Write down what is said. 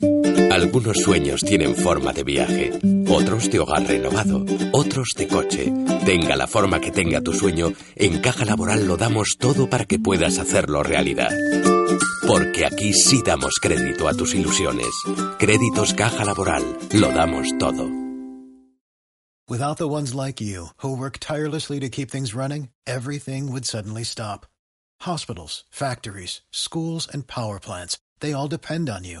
Algunos sueños tienen forma de viaje, otros de hogar renovado, otros de coche. Tenga la forma que tenga tu sueño, en Caja Laboral lo damos todo para que puedas hacerlo realidad. Porque aquí sí damos crédito a tus ilusiones. Créditos Caja Laboral, lo damos todo. Without the ones like you, who work tirelessly to keep things running, everything would suddenly stop. Hospitals, factories, schools, and power plants, they all depend on you.